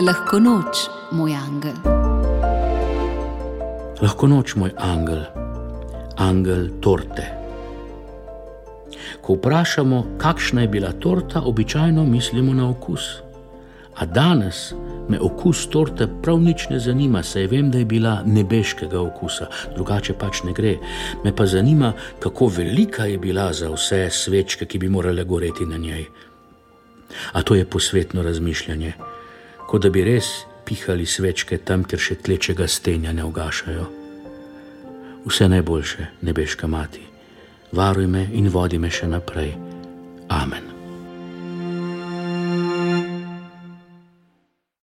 Lahko noč, moj angel. Lahko noč, moj angel, angel torte. Ko vprašamo, kakšna je bila torta, običajno mislimo na okus. A danes me okus torte prav nič ne zanima, saj vem, da je bila nebeškega okusa, drugače pač ne gre. Me pa zanima, kako velika je bila za vse svečke, ki bi morale goreti na njej. A to je posvetno razmišljanje, kot da bi res pihali svečke tam, kjer še tlečega stenja ne ugašajo. Vse najboljše, nebeška mati, varuj me in vodi me še naprej. Amen.